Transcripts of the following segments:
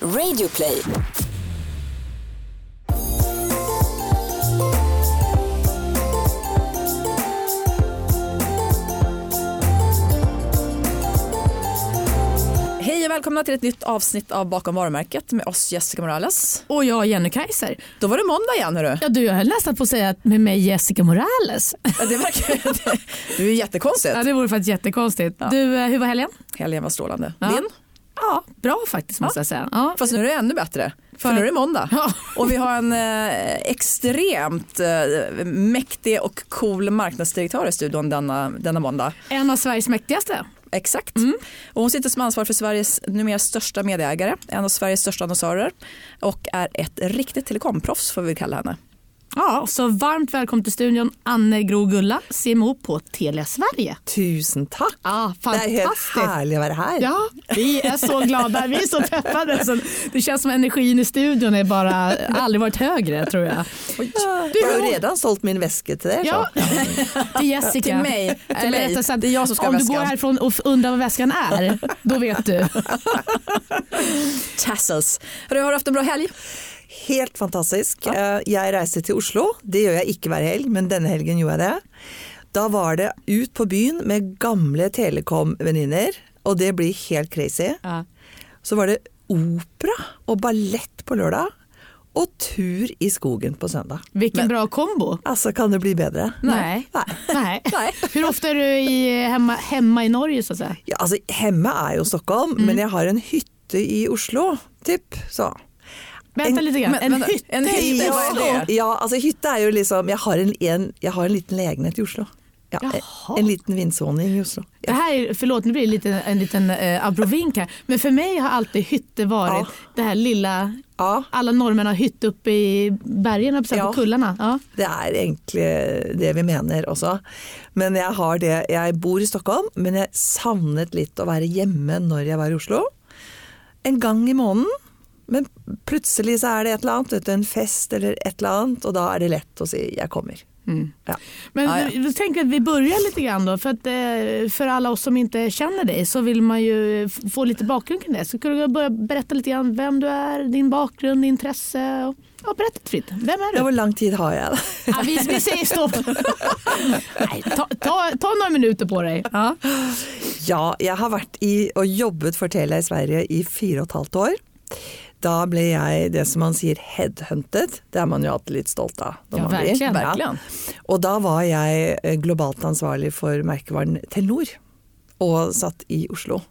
Radioplay. Hej och välkomna till ett nytt avsnitt av Bakom varumärket med oss Jessica Morales. Och jag Jenny Kaiser. Då var det måndag igen hörru. Ja, du, jag höll nästan på att säga att med mig Jessica Morales. Ja, det verkar Du är jättekonstigt. Ja, det vore faktiskt jättekonstigt. Du, eh, hur var helgen? Helgen var strålande. Ja. Din? Ja, bra faktiskt måste jag säga. Ja. Fast nu är det ännu bättre. För nu är det måndag. Ja. Och vi har en eh, extremt eh, mäktig och cool marknadsdirektör i studion denna, denna måndag. En av Sveriges mäktigaste. Exakt. Och hon sitter som ansvarig för Sveriges numera största medieägare, en av Sveriges största annonsörer och är ett riktigt telekomproffs får vi kalla henne. Ja, så varmt välkommen till studion Anne Grogulla, CMO på Telia Sverige. Tusen tack. Ja, Det är helt fantastiskt. härligt att vara här. Ja, vi är så glada, vi är så peppade. Så det känns som energin i studion är bara aldrig varit högre tror jag. Du, jag har redan sålt min väska till dig. Ja, till Jessica. Till mig. Till mig. Eller, sagt, Det är jag som ska Om Om du går härifrån och undrar vad väskan är, då vet du. Tassels. Har du haft en bra helg? Helt fantastisk. Ja. Jeg reiste til Oslo. Det gjør jeg ikke hver helg, men denne helgen gjorde jeg det. Da var det ut på byen med gamle Telekom-venninner, og det blir helt crazy. Så var det opera og ballett på lørdag, og tur i skogen på søndag. Vilken bra kombo. Altså, kan det bli bedre? Nei. Nei. Nei. Nei. Hvor ofte er du i, hemma, hemma i Norge så å si? Ja, altså, hjemme er jo Stockholm, Mm. men jeg har en hytte i Oslo, typ. Så. Vänta En- Grann. En, men- en hytte en i hytte, vad Oslo? det? Ja, altså hytte er jo liksom Jeg har en, en, jeg har en liten legenhet i Oslo. Ja, en liten vindsvåning i Oslo. Det här är, förlåt nu blir det lite, en liten eh, abrovink här. Men för mig har alltid hytte varit Ja. det här lilla, Ja, Alle nordmenn har hytte oppe i bergen, höll på Ja. kullene. Ja. det er egentlig det vi mener også. Men jeg har det Jeg bor i Stockholm, men jeg savnet litt å være hjemme når jeg var i Oslo. En gang i måneden. Men plutselig så er det et eller annet, vet du, en fest eller et eller annet, og da er det lett å si 'jeg kommer'. Ja. Men ah, ja. jag tänker att vi börjar lite grann då. För, att, eh, för alla oss som inte känner dig så vill man ju få lite bakgrund kring det. Så kan du börja berätta lite grann vem du är, din bakgrund, intresse. Och, ja, berätta fritt. Vem är Ja, du? Hvor lang tid har da? Ja, vi, vi säger stopp. Nej, ta, ta, ta några minuter på dig. Ja. Ja, jeg har vært i og jobbet for Telia i Sverige i fire og et halvt år. Da ble jeg det som man sier headhunted. Det er man jo alltid litt stolt av. Ja, blir. verkligen, verkligen. Og da var jeg eh, globalt ansvarlig for merkevaren Telenor, og satt i Oslo.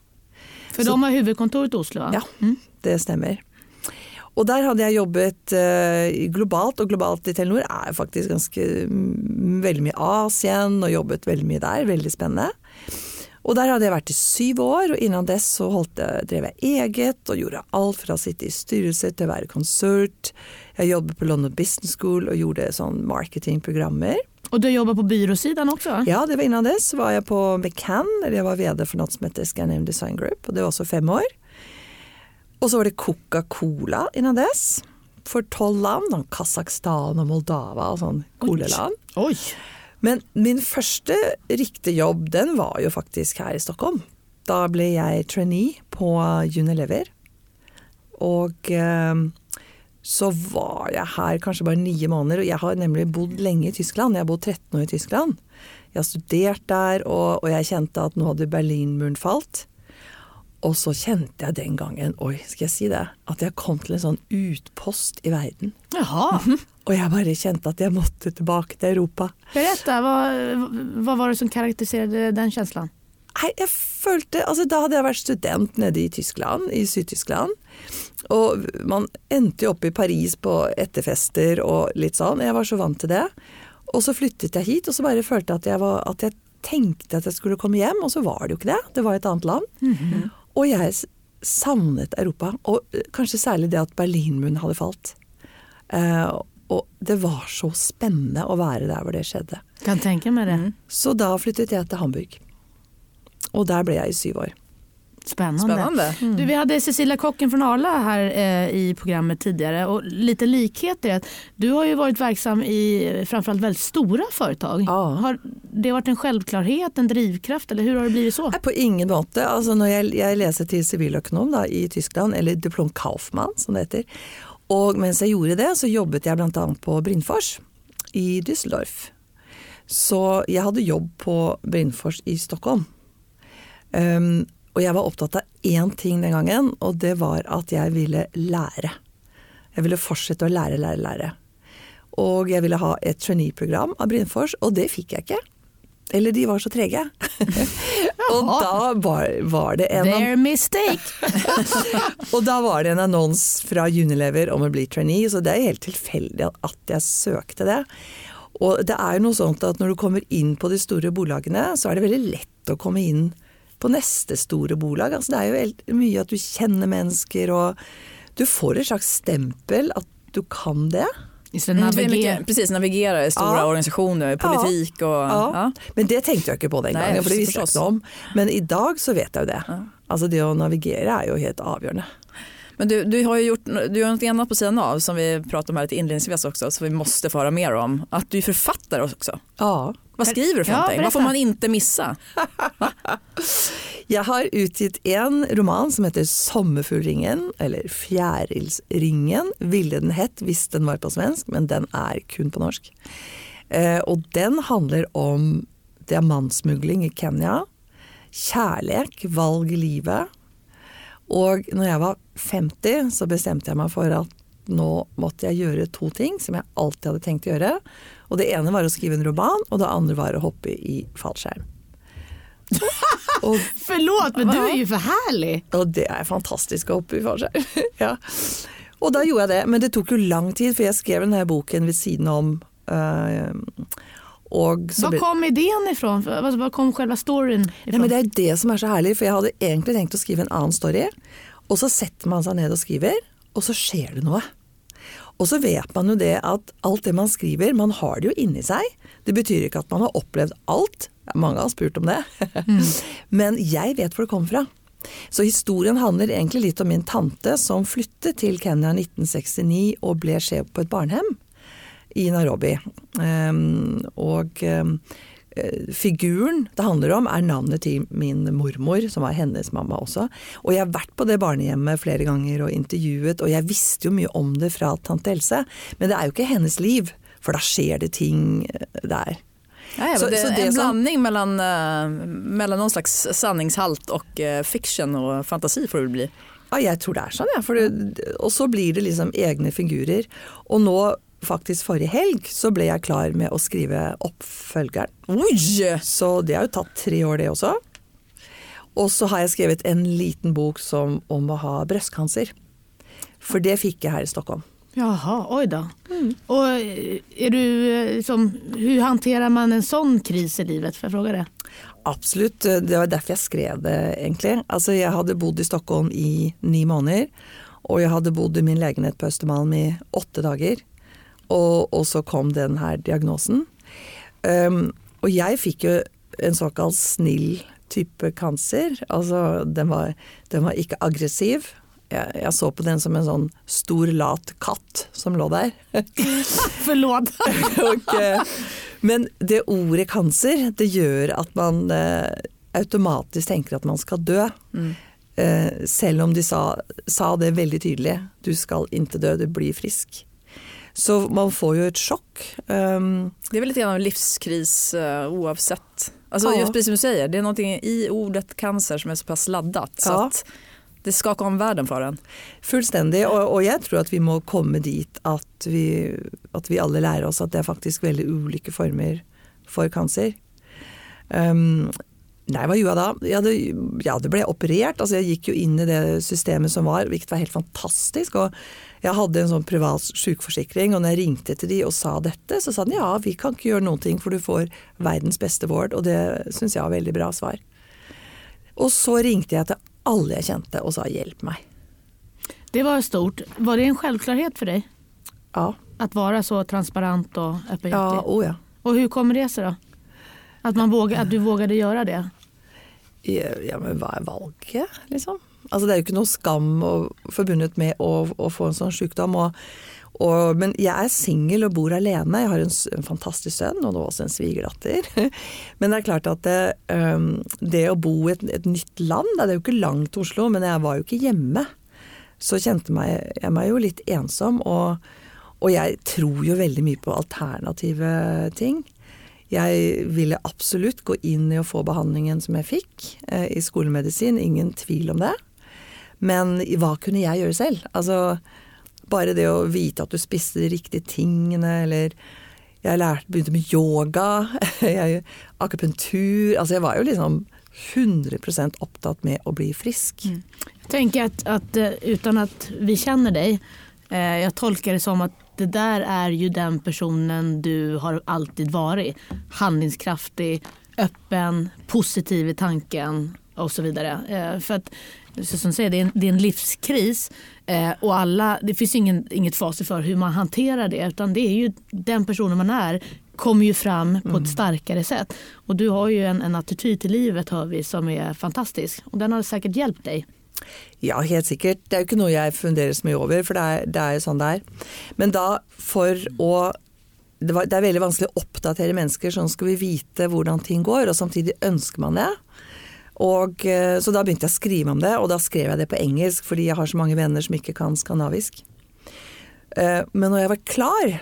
För de har huvudkontoret i Oslo. Ja, det stemmer. Og der hadde jeg jobbet eh, globalt, og globalt i Telenor er faktisk ganske mm, veldig mye Asien, og jobbet veldig mye der. Veldig spennende. Og der hadde jeg vært i syv år, og innan dess så holdt jeg, drev jeg eget og gjorde alt fra å sitte i styrelse til å være konsert. Jeg jobbet på London Business School og gjorde sånn marketingprogrammer. Og du jobbar på byråsiden også? Ja, det var innan dess var jeg på McCann, eller jeg var vd for noe som heter Scandinavian Design Group, og det var også fem år. Og så var det Coca-Cola innan dess, for tolv land, sånn Kasakhstan og Moldava og sånn coleland. Oj! Men min første riktige jobb, den var jo faktisk her i Stockholm. Da ble jeg trainee på Unilever, og eh, så var jeg her kanskje bare ni måneder, og jeg har nemlig bodd lenge i Tyskland. Jeg har bodd 13 år i Tyskland. Jeg har studert der, og, og jeg kjente at nå hadde Berlinmuren falt. Og så kjente jeg den gangen, oi, skal jeg si det, at jeg kom til en sånn utpost i verden. Jaha. Og jeg bare kjente at jeg måtte tilbake til Europa. Berätta, hva, hva var det som karakteriserte den känslan? Nei, jeg følte Altså, da hadde jeg vært student nede i Tyskland, i Syd-Tyskland. Og man endte jo opp i Paris på etterfester og litt sånn. Jeg var så vant til det. Og så flyttet jeg hit, og så bare følte jeg at jeg, var, at jeg tenkte at jeg skulle komme hjem, og så var det jo ikke det. Det var et annet land. Og jeg savnet Europa, og eh, kanskje særlig det at Berlinmuren hadde falt. Eh, og det var så spennende å være der hvor det skjedde. Kan tenke meg det. Så da flyttet jeg til Hamburg. Og der ble jeg i syv år. Spännande. Spännande. Du, vi hade Cecilia Kocken från Arla här eh, i programmet tidigare och lite likheter. er att Du har ju varit verksam i framfor framförallt väldigt stora företag. Ja. Har det varit en självklarhet, en drivkraft eller hur har det blivit så? Nei, på ingen måte. Altså, når jeg, jeg leser til siviløkonom i Tyskland, eller diplom Kaufmann som det heter, og mens jeg gjorde det, så jobbet jeg bl.a. på Brindfors i Düsseldorf. Så jeg hadde jobb på Brindfors i Stockholm. Um, og jeg var opptatt av én ting den gangen, og det var at jeg ville lære. Jeg ville fortsette å lære, lære, lære. Og jeg ville ha et trainee-program av Brindfors, og det fikk jeg ikke. Eller de var så trege. og da var, var det en Their mistake. og da var det en annons fra Unilever om å bli trainee, så det er helt tilfeldig at jeg søkte det. Og det er jo noe sånt at når du kommer inn på de store bolagene, så er det veldig lett å komme inn på neste store bolag. Altså det er jo helt mye at du kjenner mennesker, og du får et slags stempel at du kan det. Just Mm, navigera. mycket, precis, navigera i stora Ja. organisationer, politik och... Ja. Men det tenkte jeg inte på den Nej, gangen, för det visste jag inte om. Men i dag så vet jeg det. Ja. Altså det å navigere er jo helt avgjørende. Men du, du har ju gjort du gör något annat på sidan av som vi pratade om här lite inledningsvis också, som vi måste få höra mer om. Att du är författare också. Ja. Vad skriver du för Ja, någonting? Vad får man inte missa? Jeg har utgitt en roman som heter 'Sommerfuglringen', eller 'Fjærilsringen', ville den hett hvis den var på svensk, men den er kun på norsk. Eh, og den handler om diamantsmugling i Kenya, kjærlek, valg i livet. Og når jeg var 50, så bestemte jeg meg for at nå måtte jeg gjøre to ting som jeg alltid hadde tenkt å gjøre. Og det ene var å skrive en roman, og det andre var å hoppe i fallskjerm. og Förlåt men du er jo for herlig! og det er fantastisk å hoppe i fallskjerm. ja. Og da gjorde jeg det, men det tok jo lang tid, for jeg skrev denne boken ved siden om. og så Var kom ideen ifrån? Hva kom kom själva ifra? Nei, det er det som er så herlig, for jeg hadde egentlig tenkt å skrive en annen story. Og så setter man seg ned og skriver, og så skjer det noe. Og så vet man jo det at alt det man skriver, man har det jo inni seg. Det betyr ikke at man har opplevd alt. Mange har spurt om det. Men jeg vet hvor det kommer fra. Så historien handler egentlig litt om min tante som flyttet til Kenya i 1969 og ble sjef på et barnehjem i Nairobi. Um, og eh, figuren det handler om er navnet til min mormor, som var hennes mamma også. Og jeg har vært på det barnehjemmet flere ganger og intervjuet, og jeg visste jo mye om det fra tante Else. Men det er jo ikke hennes liv, for da skjer det ting der. der. ja, Så- det så det en som- mellom, mellom eh, mellan någon slags sanningshalt og eh, fiction og fantasi får det bli. Ja, jeg tror det er sånn, ja. For det, og så blir det liksom egne figurer. Og nå, faktisk forrige helg, så ble jeg klar med å skrive oppfølgeren. Oi! Så det har jo tatt tre år, det også. Og så har jeg skrevet en liten bok som, om å ha brystcancer. For det fikk jeg her i Stockholm. Jaha, oi da. Mm. Og er du, eh, liksom, Hvordan håndterer man en sånn kris i livet? Får jeg fråga det? Absolutt. Det var derfor jeg skrev det, egentlig. Altså, jeg hadde bodd i Stockholm i ni måneder. Og jeg hadde bodd i min legenhet på Østermalm i åtte dager. Og, og så kom den her diagnosen. Um, og jeg fikk jo en såkalt snill type kanser. Altså, den var, den var ikke aggressiv. Jeg, jeg så på den som en sånn stor, lat katt som lå der. Forlåt! Eh, men det ordet cancer, det gjør at man eh, automatisk tenker at man skal dø. Eh, selv om de sa, sa det veldig tydelig. Du skal ikke dø, du blir frisk. Så man får jo et sjokk. Um, Det är väl lite grann av en livskris eh, oavsett. Alltså Ja. just precis som du säger, det är noe i ordet cancer som är så pass laddat så Ja. att det skaker om verden for en. fullstendig. Og, og jeg tror at vi må komme dit at vi, at vi alle lærer oss at det er faktisk veldig ulike former for cancer. Um, nei, hva gjorde jeg da? Ja, det, ja, det ble operert. Altså, jeg gikk jo inn i det systemet som var, hvilket var helt fantastisk. Og jeg hadde en sånn privat sykeforsikring, og når jeg ringte til de og sa dette, så sa de ja, vi kan ikke gjøre noen ting, for du får verdens beste vård. Og det syns jeg var veldig bra svar. Og så ringte jeg til alle jeg kjente og sa hjelp meg. Det var stort. Var det en selvklarhet for deg? Ja. At være så transparent og och Ja, oh ja. Og hvordan kommer det seg, da? At, man vågar, att du å gjøre det? Ja, men hva er valget, liksom? Altså, det er jo ikke noe skam og, forbundet med å, å, få en sånn sykdom. Og, og, men jeg er singel og bor alene. Jeg har en, en fantastisk sønn og nå også en svigerdatter. Men det er klart at det, um, det å bo i et, et, nytt land Det er jo ikke langt til Oslo, men jeg var jo ikke hjemme. Så kjente meg, jeg meg jo litt ensom. Og, og jeg tror jo veldig mye på alternative ting. Jeg ville absolutt gå inn i å få behandlingen som jeg fikk eh, i skolemedisin, ingen tvil om det. Men hva kunne jeg gjøre selv? Altså, bare det å vite at du spiste de riktige tingene, eller jeg lærte, begynte med yoga, jeg, akupunktur Altså jeg var jo liksom 100% opptatt med å bli frisk. Mm. Jeg tenker at, at eh, uten at vi kjenner deg, eh, jeg tolker det som at det der er jo den personen du har alltid vært. Handlingskraftig, åpen, positiv i tanken osv. Eh, för att, som säger, det, är en, det är en livskris eh, och alla, det finns ingen, inget facit för hur man hanterar det utan det är ju den personen man är kommer ju fram på mm. ett starkare sätt. Och du har ju en, en attityd till livet hör vi som är fantastisk och den har säkert hjälpt dig. Ja, helt sikkert. Det er jo ikke noe jeg funderer så mye over, for det er, det er jo sånn det er. Men da for å det, var, det, er veldig vanskelig å oppdatere mennesker, sånn skal vi vite hvordan ting går, og samtidig ønsker man det. Og, eh, så da begynte jeg å skrive om det, og da skrev jeg det på engelsk fordi jeg har så mange venner som ikke kan skandinavisk. Eh, men når jeg var klar,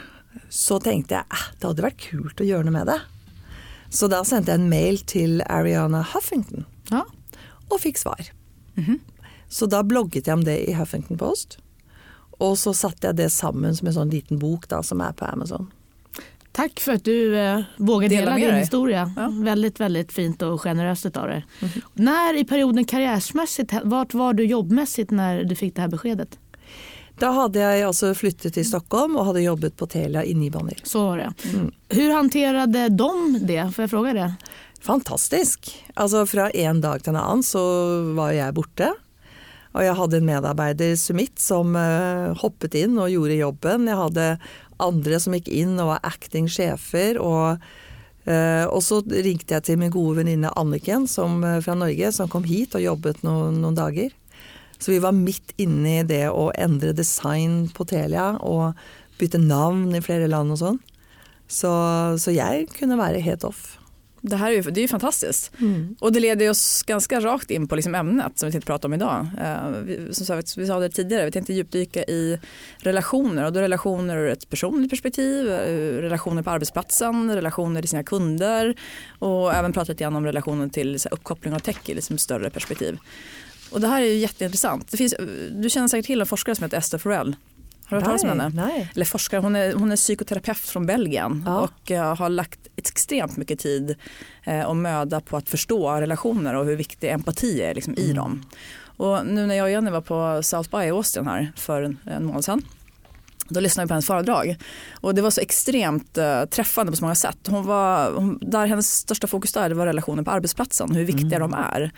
så tenkte jeg at det hadde vært kult å gjøre noe med det. Så da sendte jeg en mail til Ariana Huffington, ja. og fikk svar. Mm -hmm. Så da blogget jeg om det i Huffington Post. Og så satte jeg det sammen som en sånn liten bok da, som er på Amazon. Takk for at du eh, vågar dela din historia. Ja. Väldigt, väldigt fint og generøst av deg. Mm. När i perioden karriärsmässigt, vart var du jobbmässigt når du fikk det her beskedet? Da hadde jeg altså flyttet til Stockholm og hadde jobbet på Telia i ni måneder. Så var det. Mm. Hur hanterade de det? Får jeg fråga det? Fantastisk. Altså Fra en dag til en annen så var jeg borte. Og jeg hadde en medarbeider, Sumit, som uh, hoppet inn og gjorde jobben. Jeg hadde andre som gikk inn og var acting-sjefer. Og, uh, og, så ringte jeg til min gode venninne Anniken som, uh, fra Norge, som kom hit og jobbet noen, noen dager. Så vi var midt inne i det å endre design på Telia og bytte navn i flere land og sånn. Så, så jeg kunne være helt off. Det här är ju, det är ju fantastiskt. Mm. Och det leder oss ganska rakt in på liksom ämnet som vi tänkte prata om idag. Eh, vi, som sagt, vi sa det tidigare, vi tänkte djupdyka i relationer och då relationer ur ett personligt perspektiv, eh, relationer på arbetsplatsen, relationer till sina kunder och även prata lite grann om relationen till så här, uppkoppling av tech i liksom större perspektiv. Och det här är ju jätteintressant. Det finns, du känner säkert till en forskare som heter Esther Forell har du hört talas om henne? Nej. Eller forskare, hon är, hon är psykoterapeut från Belgien ja. och uh, har lagt extremt mycket tid uh, och möda på att förstå relationer och hur viktig empati är liksom, mm. i dem. Och nu när jag och Jenny var på South by i Austin här för en, en månad sedan då lyssnade vi på hennes föredrag och det var så extremt uh, träffande på så många sätt. Hon var, hon, där hennes största fokus där var relasjoner på arbetsplatsen, hur viktiga mm. de är.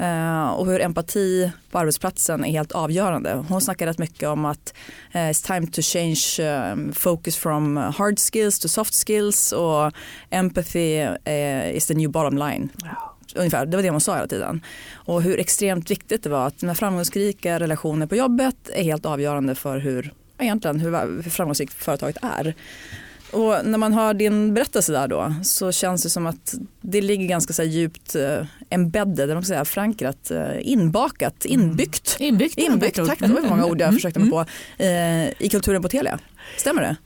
Uh, och hur empati på arbetsplatsen är helt avgörande. Hon snackar rätt mycket om att uh, it's time to change um, focus from hard skills to soft skills och empathy is the new bottom line. Ungefär, det var det hon sa hela tiden. Och hur extremt viktigt det var att med framgångsrika relationer på jobbet är helt avgörande för hur egentligen hur framgångsrikt företaget är. Och när man hör din berättelse där då så känns det som att det ligger ganska så djupt eh, embedded, man säga, förankrat, eh, inbakat, mm. inbyggt. Mm. Inbyggt, inbyggt tack, det var många ord jag mm. försökte mig på. Eh, I kulturen på Telia. Stämmer det?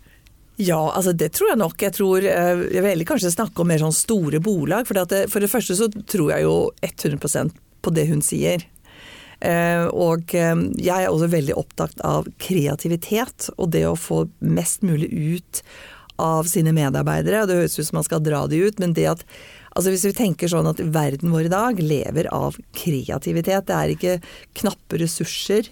Ja, altså det tror jeg nok. Jeg tror jeg vil kanskje snakke om mer sånn store bolag. For det, for det første så tror jeg jo 100% på det hun sier. Eh, og eh, jeg er også veldig opptatt av kreativitet og det å få mest mulig ut av sine medarbeidere. og Det høres ut som man skal dra de ut, men det at Altså Hvis vi tenker sånn at verden vår i dag lever av kreativitet, det er ikke knappe ressurser.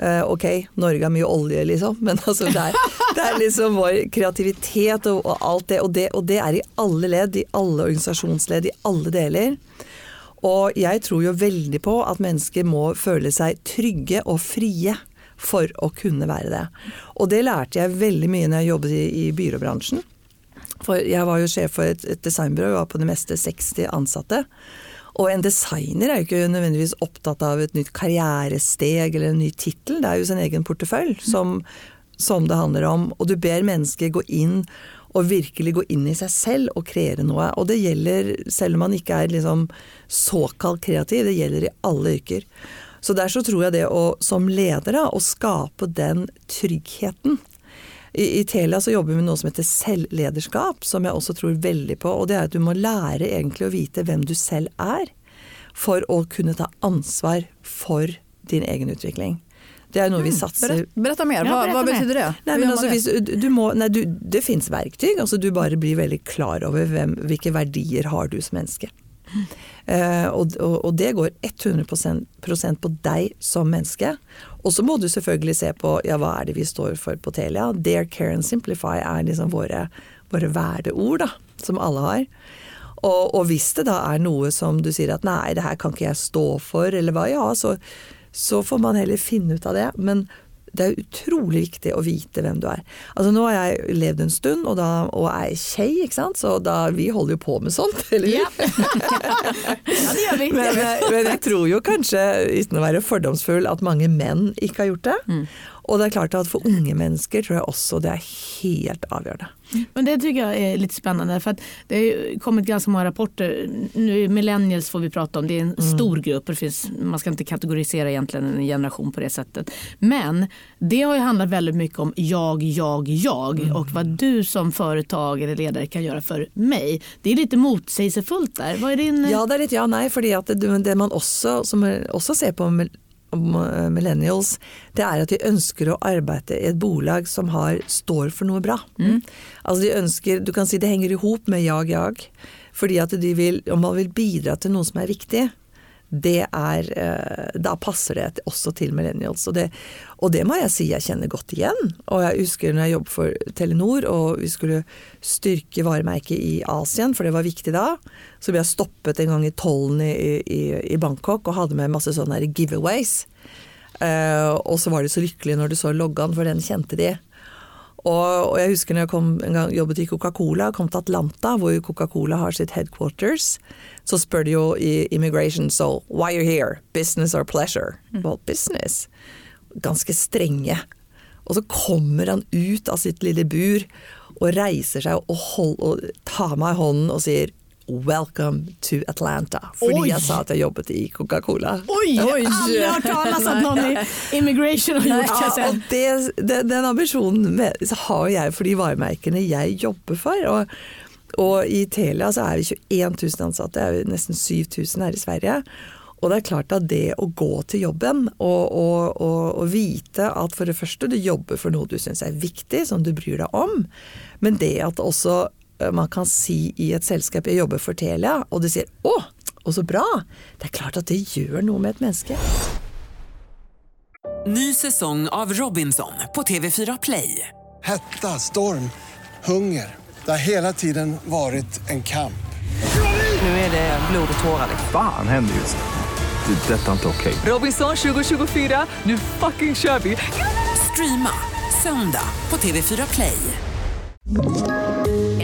Uh, ok, Norge har mye olje, liksom, men altså det, er, det er liksom vår kreativitet og, og alt det og, det. og det er i alle ledd, i alle organisasjonsledd, i alle deler. Og jeg tror jo veldig på at mennesker må føle seg trygge og frie for å kunne være det. Og det lærte jeg veldig mye når jeg jobbet i, i byråbransjen. For jeg var jo sjef for et, et designbyrå var på det meste 60 ansatte. Og en designer er jo ikke nødvendigvis opptatt av et nytt karrieresteg eller en ny tittel, det er jo sin egen portefølje som, som det handler om. Og du ber mennesker gå inn og virkelig gå inn i seg selv og kreere noe. Og det gjelder, selv om man ikke er liksom såkalt kreativ, det gjelder i alle yrker. Så der så tror jeg det å, som leder, da, å skape den tryggheten. I, I Telia så jobber vi med noe som heter selvlederskap, som jeg også tror veldig på. Og det er at du må lære egentlig å vite hvem du selv er, for å kunne ta ansvar for din egen utvikling. Det er noe vi satser Beretta mer, hva, hva betyder det? Nei, men altså, hvis, du må, nei, du, det fins verktøy. Altså, du bare blir veldig klar over hvem, hvilke verdier har du som menneske. Uh, og, og, og, det går 100% på deg som menneske. Og så må du selvfølgelig se på ja, hva er det vi står for på Telia. Dare, care and simplify er liksom våre, våre verdeord, da, som alle har. Og, og, hvis det da er noe som du sier at nei, det her kan ikke jeg stå for, eller hva, ja, så så får man heller finne ut av det. Men det er utrolig viktig å vite hvem du er. Altså Nå har jeg levd en stund, og, da, og er kjei, ikke sant? så da, vi holder jo på med sånt. Eller? Ja. ja, det gjør vi. Men, men, jeg tror jo kanskje, uten å være fordomsfull, at mange menn ikke har gjort det. Mm. Og det er klart at for unge mennesker tror jeg også det er helt avgjørende. Men det syns jeg er litt spennende. For det har kommet ganske mange rapporter. Nu millennials får vi prate om, det er en mm. stor grupp och finns, man skal ikke kategorisere egentlig en generation på det settet. Men det har jo handlet veldig mye om jeg, jeg, jeg. mm. hva vad du som företag eller leder kan gjøre for meg. Det er litt motsigelsesfullt der. Hva er din... Ja, det er litt ja nei, för att det, det man også, som også ser på millennials, det er at de ønsker å arbeide i et bolag som har, står for noe bra. Mm. Altså de ønsker, Du kan si det henger i hop med jag-jag. Fordi at de vil, om man vil bidra til noe som er viktig, det er, eh, da passer det også til millennials. Og det, og det, må jeg si jeg kjenner godt igjen. Og jeg husker når jeg jobbet for Telenor og vi skulle styrke varemerket i Asien, for det var viktig da. Så ble jeg stoppet en gang i tollen i, i, i Bangkok og hadde med masse sånne giveaways. Uh, og så var de så lykkelige når de så loggaen, for den kjente de. Og, og, jeg husker når jeg kom, en gang jobbet i Coca-Cola, kom til Atlanta, hvor Coca-Cola har sitt headquarters. Så spør de jo i immigration so why are you here? Business or pleasure? Mm. Well, business. Ganske strenge. Og så kommer han ut av sitt lille bur og reiser seg og, hold, og tar meg i hånden og sier 'Welcome to Atlanta'. Fordi oi. jeg sa at jeg jobbet i Coca-Cola. Oi! Aldri hørt talas at noen i immigration har gjort det, selv. Den ambisjonen med, har jeg for de varemerkene jeg jobber for. Og, og i Telia så er vi 21 000 ansatte, det er nesten 7000 her i Sverige. Og det er klart at det å gå til jobben og, og, og, og, vite at for det første du jobber for noe du syns er viktig, som du bryr deg om, men det at også man kan si i et selskap jeg jobber for Telia, og de sier 'å, og så bra', det er klart at det gjør noe med et menneske. Ny säsong av Robinson på TV4 Play. Hetta, storm, hunger. Det har hele tiden vært en kamp. Nu är det blod och tårar. Fan händer just det. det detta är inte okej. Okay. Robinson 2024, nu fucking kör vi. Streama söndag på TV4 Play.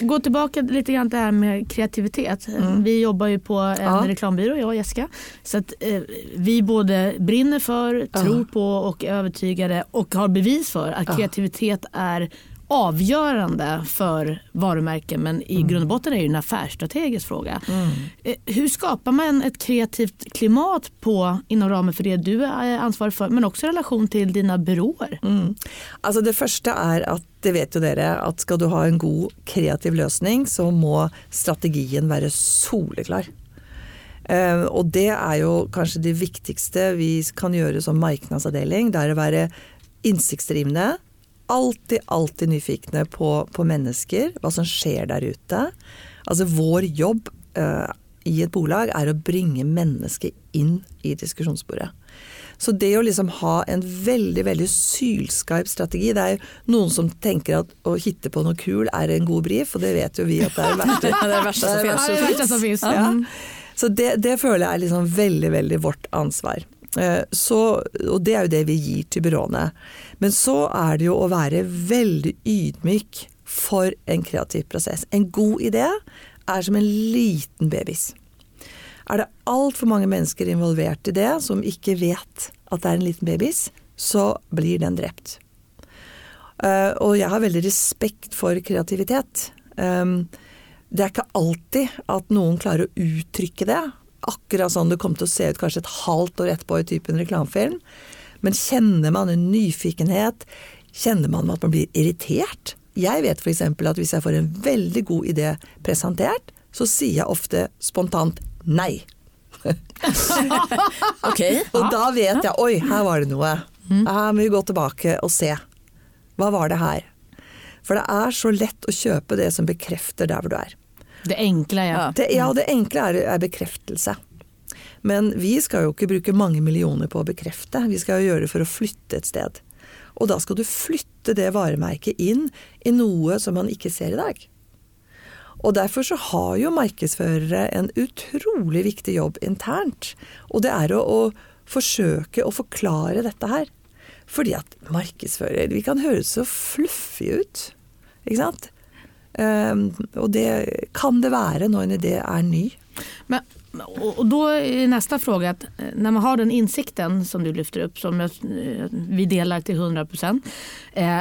Gå tillbaka lite grann till det här med kreativitet. Mm. Vi jobbar ju på en ja. reklambyrå, jag och Jessica. Så att eh, vi både brinner för, tror på och är övertygade och har bevis för att kreativitet är avgörande för varumärken men i mm. grund och botten är det en affärsstrategisk fråga. Mm. Eh, hur skapar man ett kreativt klimat på, inom ramen för det du är ansvarig for, men også i relation til dina byråer? Mm. Altså det første er at det vet jo dere, at skal du ha en god kreativ løsning, så må strategien være soleklar. Uh, og det er jo kanskje det viktigste vi kan gjøre som markedsavdeling. Det er å være innsiktsdrivende, alltid, alltid nyfikne på, på, mennesker, hva som skjer der ute. Altså vår jobb uh, i et bolag, er å bringe mennesket inn i diskusjonsbordet. Så det å liksom ha en veldig veldig sylskarp strategi Det er jo noen som tenker at å hitte på noe kul er en god brief, og det vet jo vi at det er det verste, Det er det verste det er. Det verste som finnes. Ja. Så det, det føler jeg er liksom veldig, veldig vårt ansvar. Eh, Så, og det er jo det vi gir til byråene. Men så er det jo å være veldig ydmyk for en kreativ prosess. En god idé er som en liten babys. Er det altfor mange mennesker involvert i det som ikke vet at det er en liten babys, så blir den drept. Eh, og jeg har veldig respekt for kreativitet. Um, det er ikke alltid at noen klarer å uttrykke det. Akkurat sånn det kommer til å se ut kanskje et halvt år etterpå i typen reklamefilm. Men kjenner man en nyfikenhet? Kjenner man at man blir irritert? Jeg vet f.eks. at hvis jeg får en veldig god idé presentert, så sier jeg ofte spontant nei. Ok. Og da vet jeg oi, her var det noe. Her må vi gå tilbake og se. Hva var det her? For det er så lett å kjøpe det som bekrefter der hvor du er. Det enkle, ja. Ja. Det, ja, det enkle er, er bekreftelse. Men vi skal jo ikke bruke mange millioner på å bekrefte, vi skal jo gjøre det for å flytte et sted. Og da skal du flytte det varemerket inn i noe som man ikke ser i dag. Og derfor så har jo markedsførere en utrolig viktig jobb internt. Og det er å, å forsøke å forklare dette her. Fordi at markedsfører Vi kan høres så fluffy ut, ikke sant? Ehm, og det kan det være når en idé er ny. Men, och då är nästa fråga att eh, när man har den insikten som du lyfter upp som jag, eh, vi delar till 100 procent. Eh,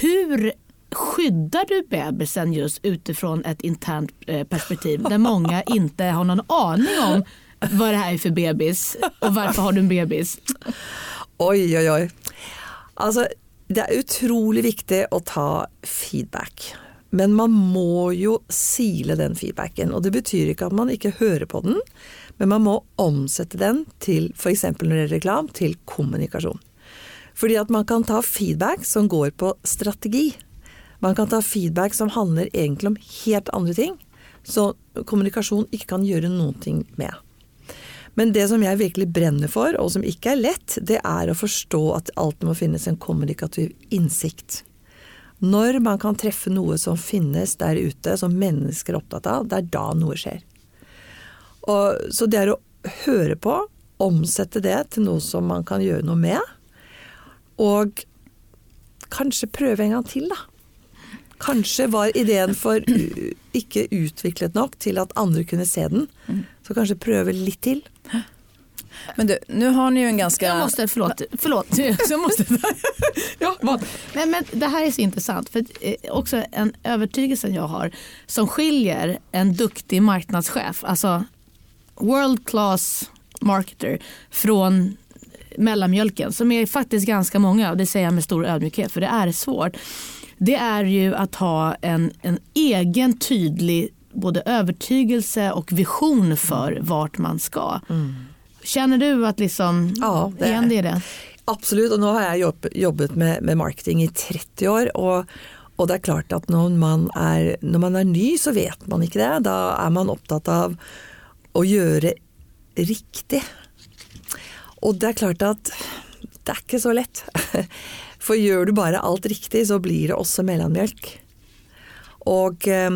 hur skyddar du bebisen just utifrån ett internt eh, perspektiv där många inte har någon aning om vad det här är för bebis och varför har du en bebis? Oi, oi, oi. Altså, det er utrolig viktig å ta feedback. Men man må jo sile den feedbacken. Og det betyr ikke at man ikke hører på den, men man må omsette den til f.eks. når det gjelder reklam, til kommunikasjon. Fordi at man kan ta feedback som går på strategi. Man kan ta feedback som handler egentlig om helt andre ting. Så kommunikasjon ikke kan gjøre noen ting med. Men det som jeg virkelig brenner for, og som ikke er lett, det er å forstå at det alltid må finnes en kommunikativ innsikt. Når man kan treffe noe som finnes der ute, som mennesker er opptatt av, det er da noe skjer. Og, så det er å høre på, omsette det til noe som man kan gjøre noe med, og kanskje prøve en gang til, da. Kanskje var ideen for ikke utviklet nok til at andre kunne se den. Så kanskje prøve litt til. Men du, nu har ni ju en ganska... Jag måste, förlåt, förlåt. Jag måste, ja, vad? Nej, men det här är så intressant. För eh, också en övertygelse jag har som skiljer en duktig marknadschef, alltså world class marketer från mellanmjölken som är faktiskt ganska många och det säger jag med stor ödmjukhet för det är svårt. Det är ju att ha en, en egen tydlig både övertygelse och vision för vart man ska. Känner du att liksom, Ja, det- igen det är det? Absolut, og nå har jeg jobb, jobbet med, med marketing i 30 år. Og, och det er klart at når man, er, när man är ny, så vet man ikke det. Da er man opptatt av å gjøre riktig. Og det er klart at det er ikke så lett. For gjør du bare alt riktig, så blir det også mellanmjölk. Og, eh,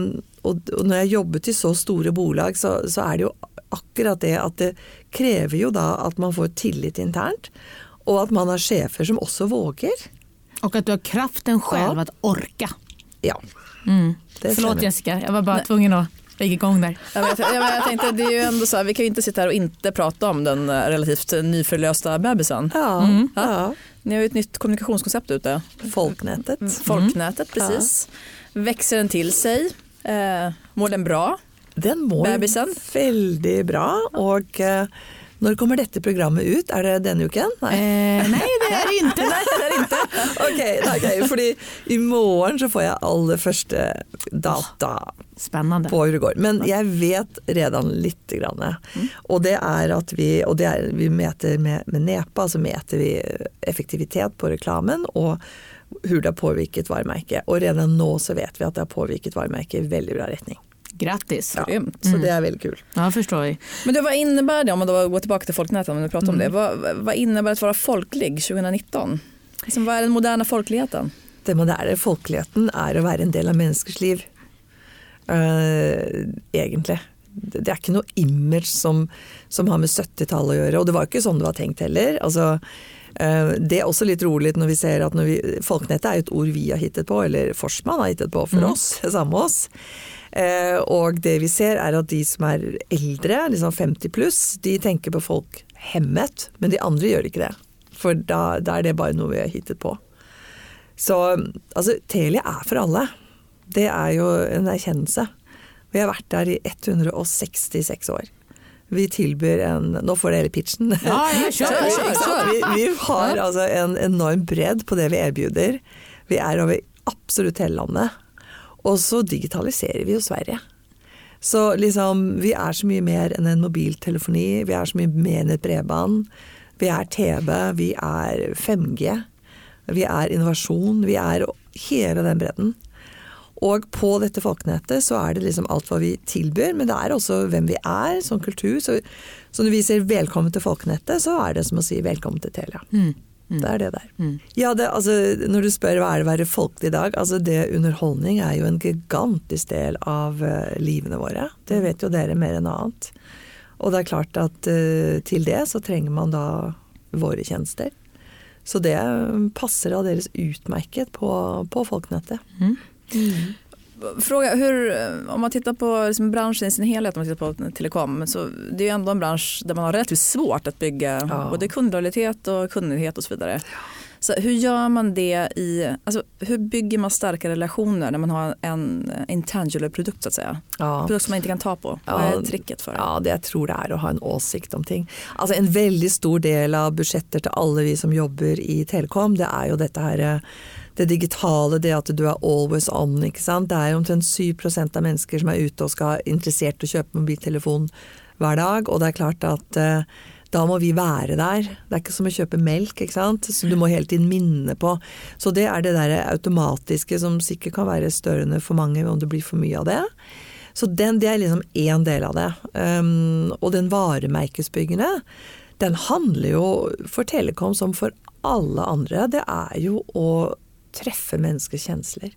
og, og når jeg jobbet i så store bolag, så, så er det jo akkurat det at det krever jo da at man får tillit internt, og at man har sjefer som også våger. Og at du har kraften selv Ja. å orke. Ja. Förlåt. Jessica, jeg var bare tvungen att i gang der. Ja, men jag, men jeg, tenkte, det er jo ändå så här, vi kan jo ikke sitte her og ikke prate om den eh, relativt nyförlösta bebisen. Ja, ja. Ni har jo et nytt kommunikationskoncept ute. Folknätet. Folknätet, precis. Växer den til sig? Eh, mår den bra? Den mår Babysen. veldig bra. Og eh, når kommer dette programmet ut? Er det denne uken? Nei. Eh, nei det er ikke. nei, det inte. Ok, ok, fordi i morgen så får jeg aller første data Spennende. på hur. Men jeg vet redan litt. Grann. Og det er at vi, og det er, vi meter med, med NEPA, så meter vi effektivitet på reklamen og hur det har påvirket varemerket. Og redan nå så vet vi at det har påvirket varemerket i veldig bra retning. Grattis. Ja, Grymt. så det er veldig kul. Ja, förstår vi. Men du, vad innebär det, om man då går tillbaka till folknätet, om vi pratar om det. hva Vad, vad innebär att vara folklig 2019? Liksom, vad är den moderna folkligheten? Det moderne folkeligheten er å være en del av menneskers liv. Uh, egentlig. Det det er ikke noe image som, som har med 70-tallet å gjøre, og det var ikke sånn det var tenkt heller. Altså, eh, det er også litt rolig når vi ser at vi, Folkenettet er et ord vi har hittet på, eller Forsman har hittet på for oss, sammen med oss. Eh, og det vi ser er at de som er eldre, liksom 50 pluss, de tenker på folk hemmet, men de andre gjør ikke det. For da, da er det bare noe vi har hittet på. Så altså, Telia er for alle. Det er jo en erkjennelse. Vi har vært der i 166 år. Vi tilbyr en Nå får dere pitchen. Ja, kjør, kjør. Vi, vi har altså en enorm bredd på det vi erbjuder. Vi er over absolutt hele landet. Og så digitaliserer vi jo Sverige. Så liksom, vi er så mye mer enn en mobiltelefoni. Vi er så mye mer enn et bredbånd. Vi er TV, vi er 5G. Vi er innovasjon. Vi er hele den bredden. Og på dette folkenettet så er det liksom alt hva vi tilbyr, men det er også hvem vi er som kultur. Så, så når vi sier 'velkommen til folkenettet', så er det som å si 'velkommen til Telia'. Det er det der. Ja, det, altså, når du spør hva er det å være folkelig i dag, altså det underholdning er jo en gigantisk del av uh, livene våre. Det vet jo dere mer enn annet. Og det er klart at uh, til det så trenger man da våre tjenester. Så det passer aldeles utmerket på, på folkenettet. Fråga, hur, om man tittar på liksom branschen i sin helhet, om man tittar på telekom, så det är ju ändå en bransch där man har relativt svårt att bygga Ja. både kundlojalitet och kunnighet och så vidare. Så hur gör man det i, alltså, hur bygger man starka relationer när man har en intangible produkt så att säga? Ja. Produkt som man inte kan ta på. Vad Ja, är tricket för det? Ja, det jeg tror det er å ha en åsikt om ting. Altså En veldig stor del av budsjetter til alle vi som jobber i Telekom, det er jo dette her eh, det digitale, det at du er always on. ikke sant? Det er omtrent 7 av mennesker som er ute og skal interessert i å kjøpe mobiltelefon hver dag. Og det er klart at eh, da må vi være der. Det er ikke som å kjøpe melk, ikke sant. Så du må hele tiden minne på. Så det er det der automatiske som sikkert kan være størende for mange om det blir for mye av det. Så den, det er liksom én del av det. Um, og den varemerkesbyggende, den handler jo for Telekom som for alle andre, det er jo å treffe menneskers kjensler.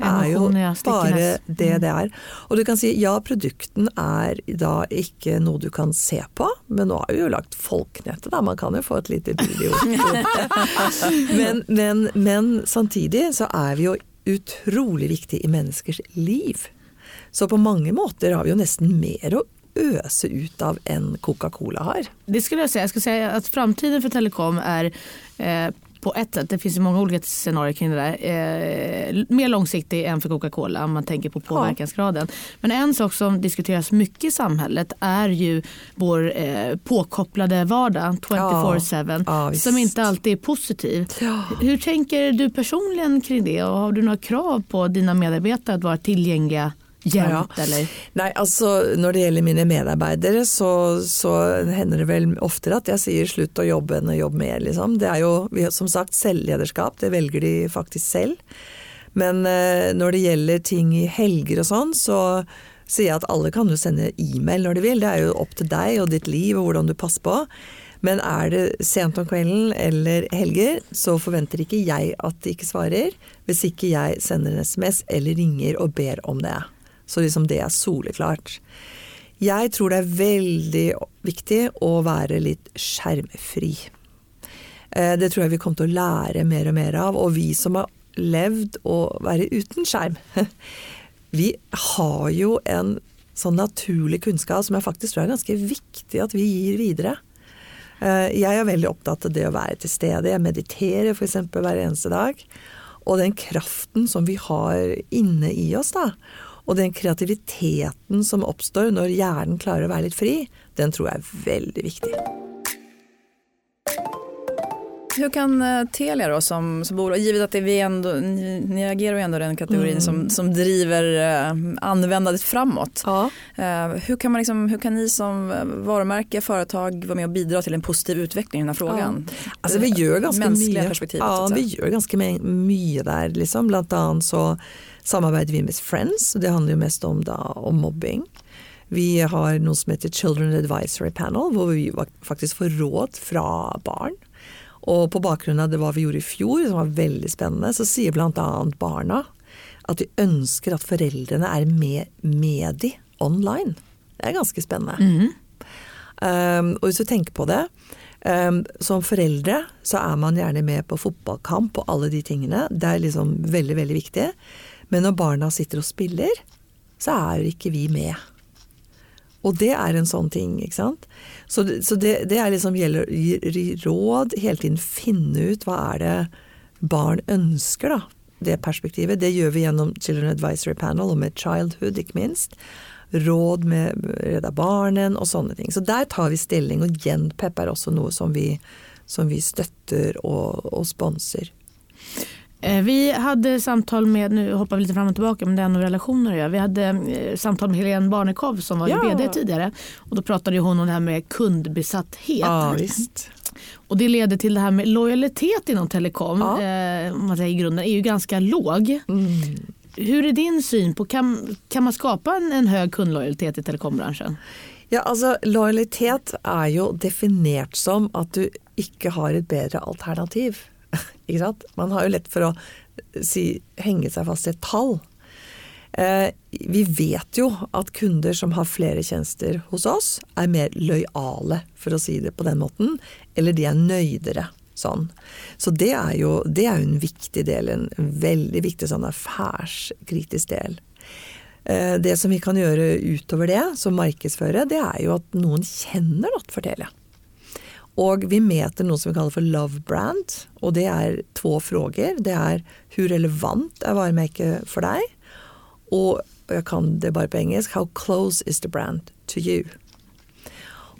Det er jo bare det det er. Og du kan si ja, produkten er da ikke noe du kan se på, men nå har vi jo lagt Folknettet, da. Man kan jo få et lite bilde men, men, men samtidig så er vi jo utrolig viktig i menneskers liv. Så på mange måter har vi jo nesten mer å øse ut av enn Coca-Cola har. Det skulle jag säga. Jag skulle säga att framtiden för telekom är eh, på ett sätt, det finns ju många olika scenarier kring det där, eh, mer långsiktig än för Coca-Cola om man tänker på påverkansgraden. Men en sak som diskuteras mycket i samhället är ju vår eh, påkopplade vardag 24-7 Ja, ja, som inte alltid är positiv. Ja. Hur tänker du personligen kring det och har du några krav på dina medarbetare att vara tillgängliga jämt? Eller? Nei, altså når det gjelder mine medarbeidere, så, så hender det vel oftere at jeg sier slutt å jobbe enn å jobbe mer, liksom. Det er jo som sagt selvlederskap, det velger de faktisk selv. Men eh, når det gjelder ting i helger og sånn, så sier jeg at alle kan jo sende e-mail når de vil. Det er jo opp til deg og ditt liv og hvordan du passer på. Men er det sent om kvelden eller helger, så forventer ikke jeg at de ikke svarer, hvis ikke jeg sender en SMS eller ringer og ber om det. Så liksom det er soleklart. Jeg tror det er veldig viktig å være litt skjermfri. Eh, Det tror jeg vi kommer til å lære mer og mer av. Og vi som har levd å være uten skjerm, vi har jo en sånn naturlig kunnskap som jeg faktisk tror er ganske viktig at vi gir videre. Eh, Jeg er veldig opptatt av det å være til stede. Jeg mediterer f.eks. hver eneste dag. Og den kraften som vi har inne i oss, da, og den kreativiteten som oppstår når hjernen klarer å være litt fri, den tror jeg er veldig viktig. hur kan eh, Telia då som, som bolag, givet att det vi ändå, ni, ni agerar ju ändå den kategorin Mm. som, som driver uh, användandet framåt. Ja. Eh, hur, kan man liksom, hur kan ni som eh, varumärke, företag vara med och bidra till en positiv utveckling i den här frågan? Altså, vi gjør ganske mye. Ja, vi säga. gjør ganske mye der. Liksom. Blant annet så samarbeider vi med Friends, og det handler jo mest om, da, om mobbing. Vi har noe som heter Children Advisory Panel, hvor vi faktisk får råd fra barn. Og på bakgrunn av det hva vi gjorde i fjor, som var veldig spennende, så sier bl.a. barna at de ønsker at foreldrene er med, med de online. Det er ganske spennende. Um, og hvis du tenker på det, um, som foreldre så er man gjerne med på fotballkamp og alle de tingene. Det er liksom veldig, veldig viktig. Men når barna sitter og spiller, så er ikke vi med. Og det er en sånn ting, ikke sant. Så, så det, det er liksom gjelder gi råd, hele tiden finne ut hva er det barn ønsker, da. Det perspektivet. Det gjør vi gjennom Children Advisory Panel og med Childhood, ikke minst. Råd med Redda Barnen og sånne ting. Så der tar vi stilling, og Genpep er også noe som vi, som vi støtter og, og sponser. Eh, Vi hade samtal med, nu hoppar vi lite fram och tillbaka men det är nog relationer att göra. Vi hade eh, samtal med Helene Barnekow som var Ja. vd tidigare och då pratade hon om det här med kundbesatthet. Ja, visst. Och det leder till det här med lojalitet inom telekom, Ja. eh, om man säger i grunden, är ju ganska låg. Hur är din syn på, kan, kan man skapa en, en hög kundlojalitet i telekombranschen? Ja, altså Lojalitet er jo definert som at du ikke har et bedre alternativ. Ikke sant? Man har jo lett for å si, henge seg fast i et tall. Eh, vi vet jo at kunder som har flere tjenester hos oss, er mer løyale, for å si det på den måten. Eller de er nøydere. Sånn. Så det er, jo, det er en viktig del, en veldig viktig sånn affærskritisk del. Eh, Det som vi kan gjøre utover det, som markedsfører, det er jo at noen kjenner Nattfortellet. Og vi meter noe som vi kaller for love brand, og det er to frågor. Det er hvor relevant er varemerket for deg, og jeg kan det bare på engelsk, how close is the brand to you?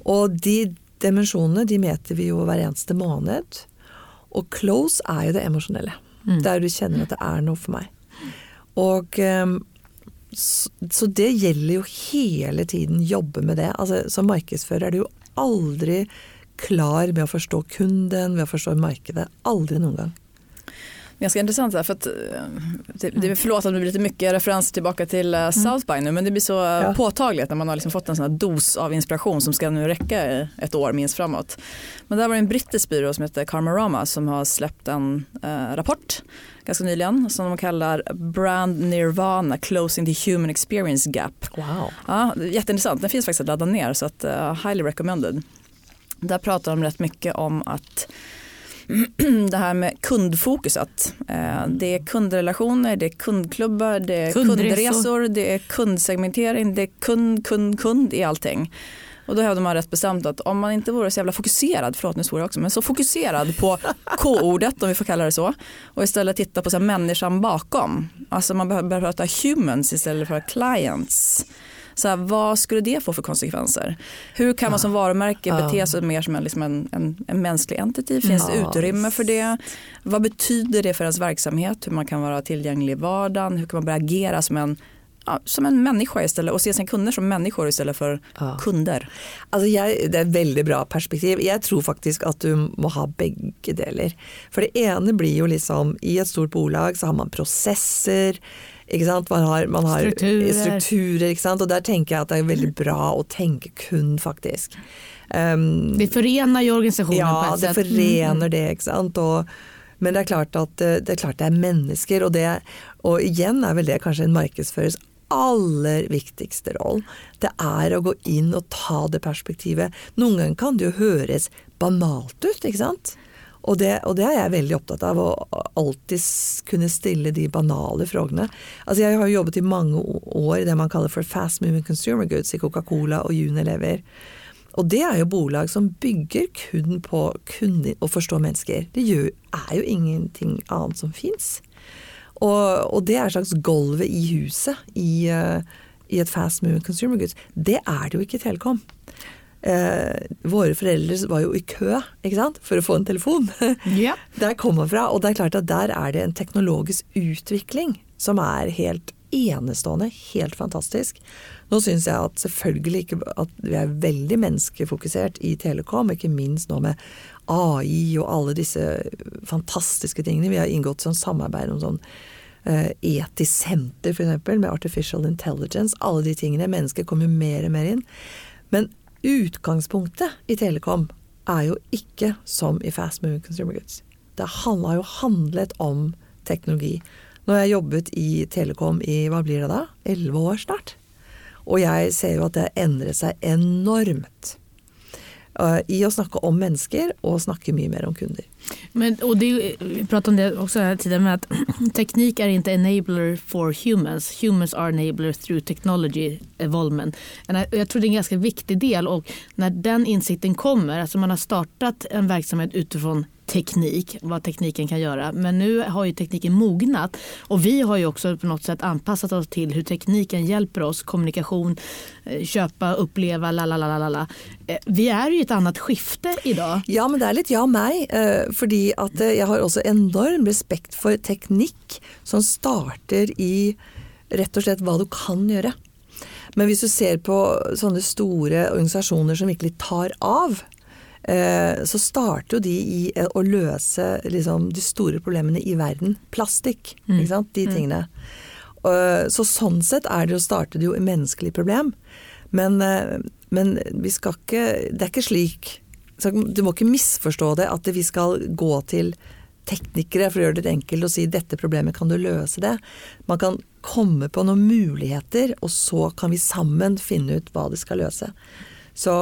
Og de dimensjonene de meter vi jo hver eneste måned. Og close er jo det emosjonelle. Der du kjenner at det er noe for meg. Og ehm, så, så det gjelder jo hele tiden jobbe med det. Altså, som markedsfører er det jo aldri klar med å forstå kunden, med å forstå markedet. Aldri noen gang. Ganske intressant där, för att eh, det, det förlåt om det blir lite mycket referenser tilbake til Southbine, South by nu men det blir så eh, Ja. påtagligt när man har liksom fått en sån dos av inspiration som skal nu räcka i ett år minst framåt. Men der var det en brittisk byrå som heter Karmarama som har släppt en eh, rapport ganska nyligen som de kallar Brand Nirvana Closing the Human Experience Gap. Wow. Ja, jätteintressant. Den finns faktiskt att ladda ner så att uh, highly recommended. Där pratar de rätt mycket om att det här med kundfokuset. Eh, Det är kundrelationer, det är kundklubbar, det är Kundresor. kundresor, det är kundsegmentering, det är kund, kund, kund i allting. Och då hävdar man rätt bestämt att om man inte vore så jävla fokuserad, förlåt nu svor jag också, men så fokuserad på K-ordet om vi får kalla det så och istället titta på så här människan bakom. Alltså man behöver prata humans istället för clients. Så här, vad skulle det få för konsekvenser? Hur kan man som varumärke bete sig mer som en, liksom en, en, en mänsklig entity? Finns det utrymme för det? Vad betyder det för ens verksamhet? Hur man kan vara tillgänglig i vardagen? Hur kan man börja agera som en, ja, som en människa istället och se sina kunder som människor istället för Ja. kunder? Altså jeg, det er et veldig bra perspektiv. Jeg tror faktisk at du må ha begge deler. For det ene blir jo liksom I et stort bolag så har man prosesser. Man har, man har Strukturer. strukturer? Og der tenker jeg at det er veldig bra å tenke kun, faktisk. Um, Det forener jo organisasjonen ja, på ja, det forener det, ikke sant. Og, men det er klart at eh, det er, klart det er mennesker, og, det, og igjen er vel det kanskje en markedsførers aller viktigste roll. Det er å gå inn og ta det perspektivet. Noen ganger kan det jo høres banalt ut, ikke sant. Og det, og det er jeg veldig opptatt av, å alltid kunne stille de banale frågene. Altså jeg har jo jobbet i mange år i det man kaller for fast moving consumer goods i Coca-Cola og Unilever. Og det er jo bolag som bygger kun på kun å forstå mennesker. Det gjør, er jo ingenting annet som fins. Og, og det er slags gulvet i huset i, eh, i et fast moving consumer goods. Det er det jo ikke i Telekom. Eh, våre foreldre var jo i kø ikke sant? for å få en telefon. Ja. Der kommer fra, og det er klart at der er det en teknologisk utvikling som er helt enestående, helt fantastisk. Nå syns jeg at selvfølgelig ikke at vi er veldig menneskefokusert i Telekom, ikke minst nå med AI og alle disse fantastiske tingene. Vi har inngått sånn samarbeid om sånn eh, etisk senter f.eks. med artificial intelligence. Alle de tingene. Mennesker kommer mer og mer inn. Men utgangspunktet i Telekom er jo ikke som i fast moving consumer goods. Det har jo handlet om teknologi. Når jeg jobbet i Telekom i hva blir det da? Elleve år snart. Og jeg ser jo at det har endret seg enormt. Uh, I å snakke om mennesker og snakke mye mer om kunder. Men, och det, vi pratade om det också här tidigare med att teknik är inte enabler for humans. Humans are enabler through technology evolvement. Jag tror det är en ganska viktig del och när den insikten kommer, alltså man har startat en verksamhet utifrån teknik, vad tekniken kan göra. Men nu har ju tekniken mognat och vi har ju också på något sätt anpassat oss till hur tekniken hjälper oss. Kommunikation, eh, köpa, uppleva, la la la la la. Eh, vi är ju i ett annat skifte idag. Ja, men det er litt jag og meg. Fordi at eh, jeg har også enorm respekt for teknikk som starter i rett og slett hva du kan gjøre. Men hvis du ser på sånne store organisasjoner som virkelig tar av, eh, så starter jo de i eh, å løse liksom, de store problemene i verden. Plastikk, ikke sant. De tingene. Eh, Så sånn sett er det jo, starter det jo i menneskelig problem. Men, men vi skal ikke Det er ikke slik så Du må ikke misforstå det at vi skal gå til teknikere for å gjøre det enkelt og si dette problemet kan du løse det. Man kan komme på noen muligheter, og så kan vi sammen finne ut hva det skal løse. Så,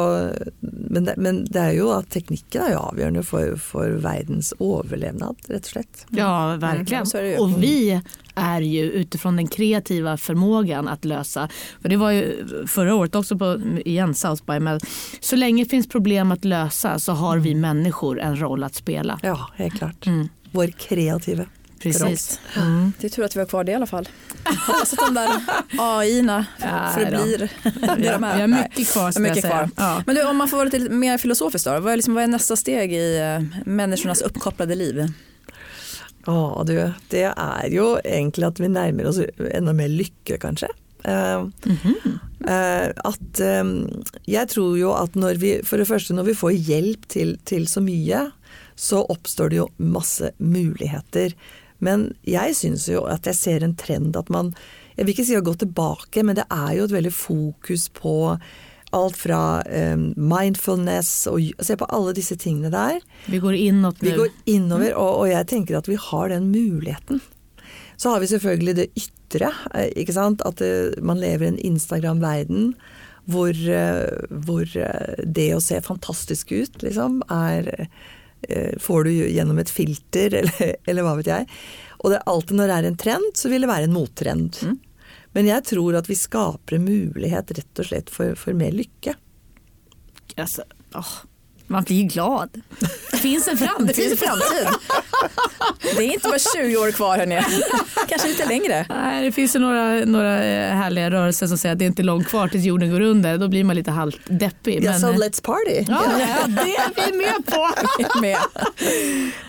men, det, men det er jo at teknikken er jo avgjørende for, for verdens overlevnad, rett og slett. Ja, virkelig. Och vi är ju utifrån den kreativa förmågan att lösa. För det var ju förra året också på igen South by Mel. så länge det finns problem att lösa så har vi människor en roll att spela. Ja, helt klart. Mm. Vår kreative. Precis. Det är tur att vi har kvar det i alla fall. Hoppas att de där AI-erna förblir det de är. vi har mycket kvar ska mycket säga. kvar. Ja. Men du, om man får vara lite mer filosofisk då, vad är, liksom, vad är nästa steg i eh, människornas uppkopplade liv? Å, du, det er jo egentlig at vi nærmer oss enda mer lykke, kanskje. Eh, eh, at um, Jeg tror jo at når vi For det første, når vi får hjelp til, til så mye, så oppstår det jo masse muligheter. Men jeg syns jo at jeg ser en trend at man Jeg vil ikke si å gå tilbake, men det er jo et veldig fokus på alt fra um, mindfulness og se på alle disse tingene der. Vi går innover. Vi går innover, og, og jeg tenker at vi har den muligheten. Så har vi selvfølgelig det ytre, eh, ikke sant. At eh, man lever i en Instagram-verden hvor, eh, hvor det å se fantastisk ut, liksom, er Får du gjennom et filter, eller, eller hva vet jeg. Og det er alltid når det er en trend, så vil det være en mottrend. Men jeg tror at vi skaper en mulighet rett og slett for, for mer lykke. Altså, åh, man blir glad. Det finns en framtid. framtid. Det är inte bara 20 år kvar hörni. Kanske lite längre. Nej, det finns ju några, några eh, härliga rörelser som säger att det är inte långt kvar tills jorden går under. Då blir man lite halvt deppig. Ja, så let's party! ja, ja, det är vi med på. Med.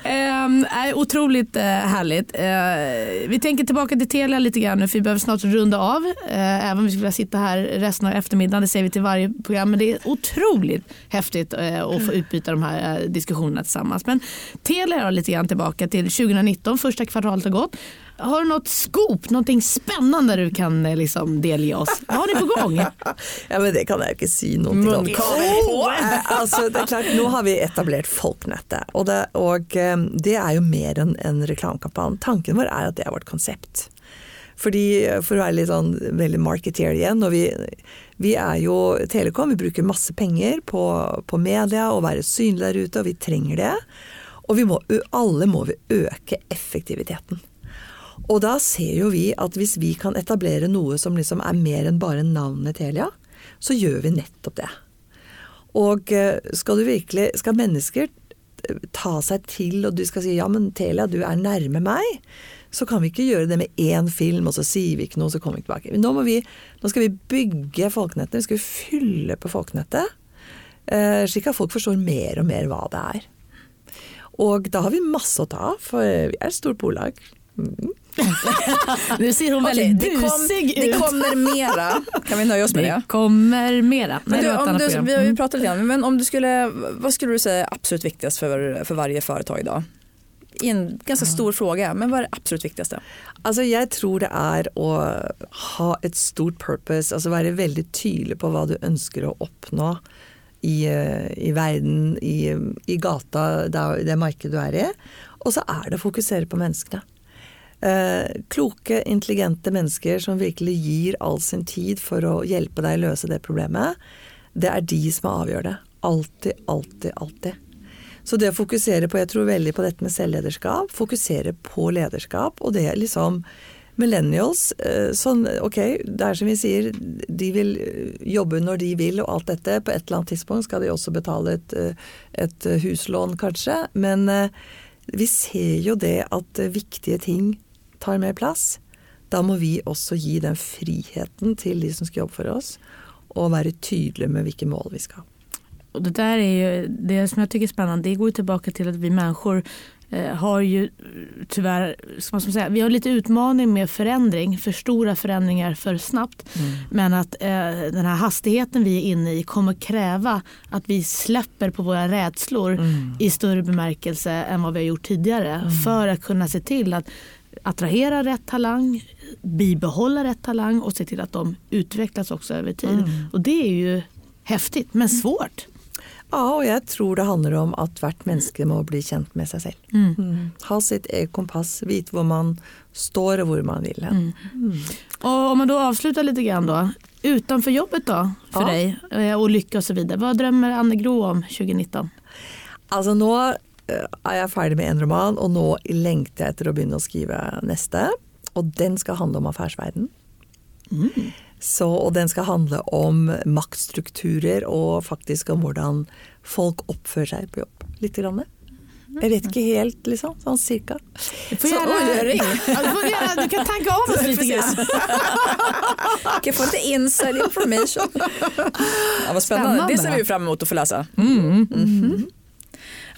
Ehm, otroligt eh, härligt. Eh, vi tänker tillbaka till Telia lite grann nu för vi behöver snart runda av. Eh, även om vi skulle vilja sitta här resten av eftermiddagen, det säger vi till varje program. Men det är otroligt häftigt eh, att få utbyta de här eh, diskussionerna tillsammans. Men Telia då lite grann tillbaka till 2019, första kvartalet har gått. Har du något scoop, någonting spännande du kan eh, liksom delge oss? Vad har ni på gång? Ja, men det kan jeg jo ikke si noe om. Munnkavel. Eh, altså, det er klart, nå har vi etablert Folknettet, og det, og det er jo mer enn en reklamekampanje. Tanken vår er at det er vårt konsept. Fordi, For å være litt sånn veldig marketeer igjen, og vi, vi er jo Telekom, vi bruker masse penger på, på media og være synlige der ute, og vi trenger det. Og må, alle må vi øke effektiviteten. Og da ser jo vi at hvis vi kan etablere noe som liksom er mer enn bare navnet Telia, så gjør vi nettopp det. Og eh, skal du virkelig, skal mennesker eh, ta seg til, og du skal si ja, men Telia, du er nærme meg, så kan vi ikke gjøre det med én film, og så sier vi ikke noe, så kommer vi tilbake. Nå, må vi, nå skal vi bygge folkenettet, vi skal fylle på folkenettet. eh, slik at folk forstår mer og mer hva det er. Og da har vi masse å ta av, for vi er et stort bolag. Mm. Nå sier hun veldig okay, det, ut. det kommer mera. Kan vi nøye oss med det? Det kommer mera. Men du, om du, vi har ju Mm. pratat lite grann, men om du skulle, vad skulle du säga är absolut viktigast för, för varje företag idag? I en ganska stor fråga, men vad är det absolut viktigaste? Altså, jeg tror det er å ha et stort purpose, altså være veldig tydelig på hva du ønsker å oppnå i, eh, i verden, i, i gata, det, det markedet du er i. Og så er det å fokusere på menneskene. Eh, kloke, intelligente mennesker som virkelig gir all sin tid for å hjelpe deg å løse det problemet, det er de som avgjør det. Alltid, alltid, alltid. Så det å fokusere på, jeg tror veldig på dette med selvlederskap, fokusere på lederskap, og det er liksom Millennials, eh, sånn, ok, det er som vi sier, de vil eh, jobbe når de vil og alt dette. På et eller annet tidspunkt skal de også betale et, eh, et huslån, kanskje. Men vi ser jo det at viktige ting tar mer plass. Da må vi også gi den friheten til de som skal jobbe for oss, og være tydelige med hvilke mål vi skal ha. Och det där är ju, det som jag tycker är spännande, det går tillbaka till att vi människor eh, har ju tyvärr, ska man säga, vi har lite utmaning med förändring, för stora förändringar för snabbt. Men att eh, den här hastigheten vi är inne i kommer kräva att vi släpper på våra rädslor i större bemärkelse än vad vi har gjort tidigare. För att kunna se till att attrahera rätt talang, bibehålla rätt talang och se till att de utvecklas också över tid. Och det är ju häftigt men svårt. Ja, og jeg tror det handler om at hvert menneske må bli kjent med seg selv. Mm. Ha sitt eget kompass, vite hvor man står og hvor man vil hen. Og om man da avslutter litt, grann utenfor Utanför jobbet da, for Ja. deg, og lykke osv. Hva drömmer Anne Gro om 2019? Altså nå eh, er jeg ferdig med en roman, og nå lengter jeg etter å begynne å skrive neste. Og den skal handle om affærsverden. Så, og den skal handle om maktstrukturer og faktisk om hvordan folk oppfører seg på jobb. Litt. Grann. Jeg vet ikke helt, liksom. Sånn cirka. Du får Så, å gjøre, gärna, du kan tenke over oss lite grann. Kan få litt inside information? Det var spennende. Det ser vi jo fram mot å få lese. Mm. Mm Mhm.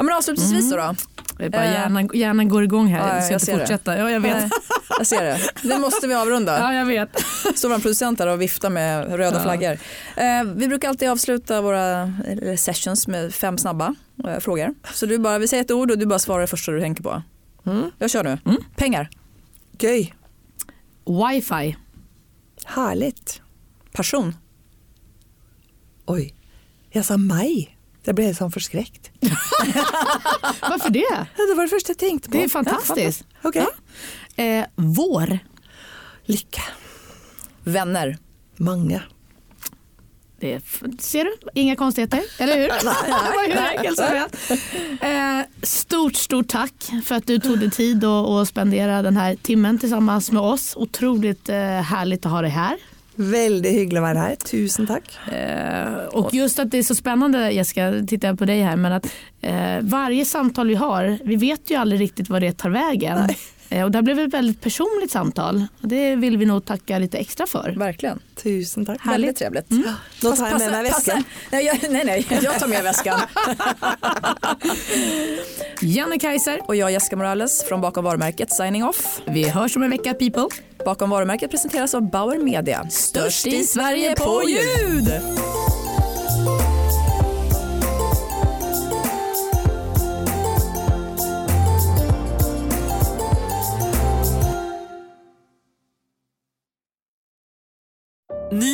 Ja, men avslutningsvis då. då. Det är bara Eh. hjärnan, hjärnan går igång här. Ja, jag jag ska inte ser det. fortsätta. Ja, jag vet. Jag ser det. Nu måste vi avrunda. Ja, jag vet. Står vår producent där och viftar med röda Ja. flaggor. Eh, vi brukar alltid avsluta våra sessions med fem snabba eh, frågor. Så du bara, vi säger ett ord och du bara svarar det första du tänker på. Jag kör nu. Pengar, Gøy. Wifi. Herlig. person, Oi. Jeg sa meg. Det ble helt sånn forskrekk. Hvorfor det? Ja, det var det første jeg tenkte på. Det er fantastisk. Ja, ok. Eh, vår. Lykke. vänner, Mange. Det ser du? Inga konstigheter, eller hur? nei, nei. Eh, stort, stort takk for at du tok deg tid å och denne den här timmen tillsammans med oss. Utrolig eh, å att ha deg här. Veldig hyggelig å være her. Tusen takk. Eh, och just att det är så spännande, Jessica, tittar jag på dig här, men att eh, varje samtal vi har, vi vet ju aldrig riktigt vad det tar vägen. Eh, och det ble blev ett väldigt personligt samtal. Det vill vi nog tacka lite extra för. verkligen. Tusen takk. Väldigt trevligt. Nå tar jeg med meg vesken. Nej, jag, nej, nej, jag tar med väskan. Janne Kaiser, Och jag Jessica Morales från Bakom varumärket signing off. vi hörs om en vecka people. Bakom varumärket presenteras av Bauer Media. Störst i Sverige på ljud!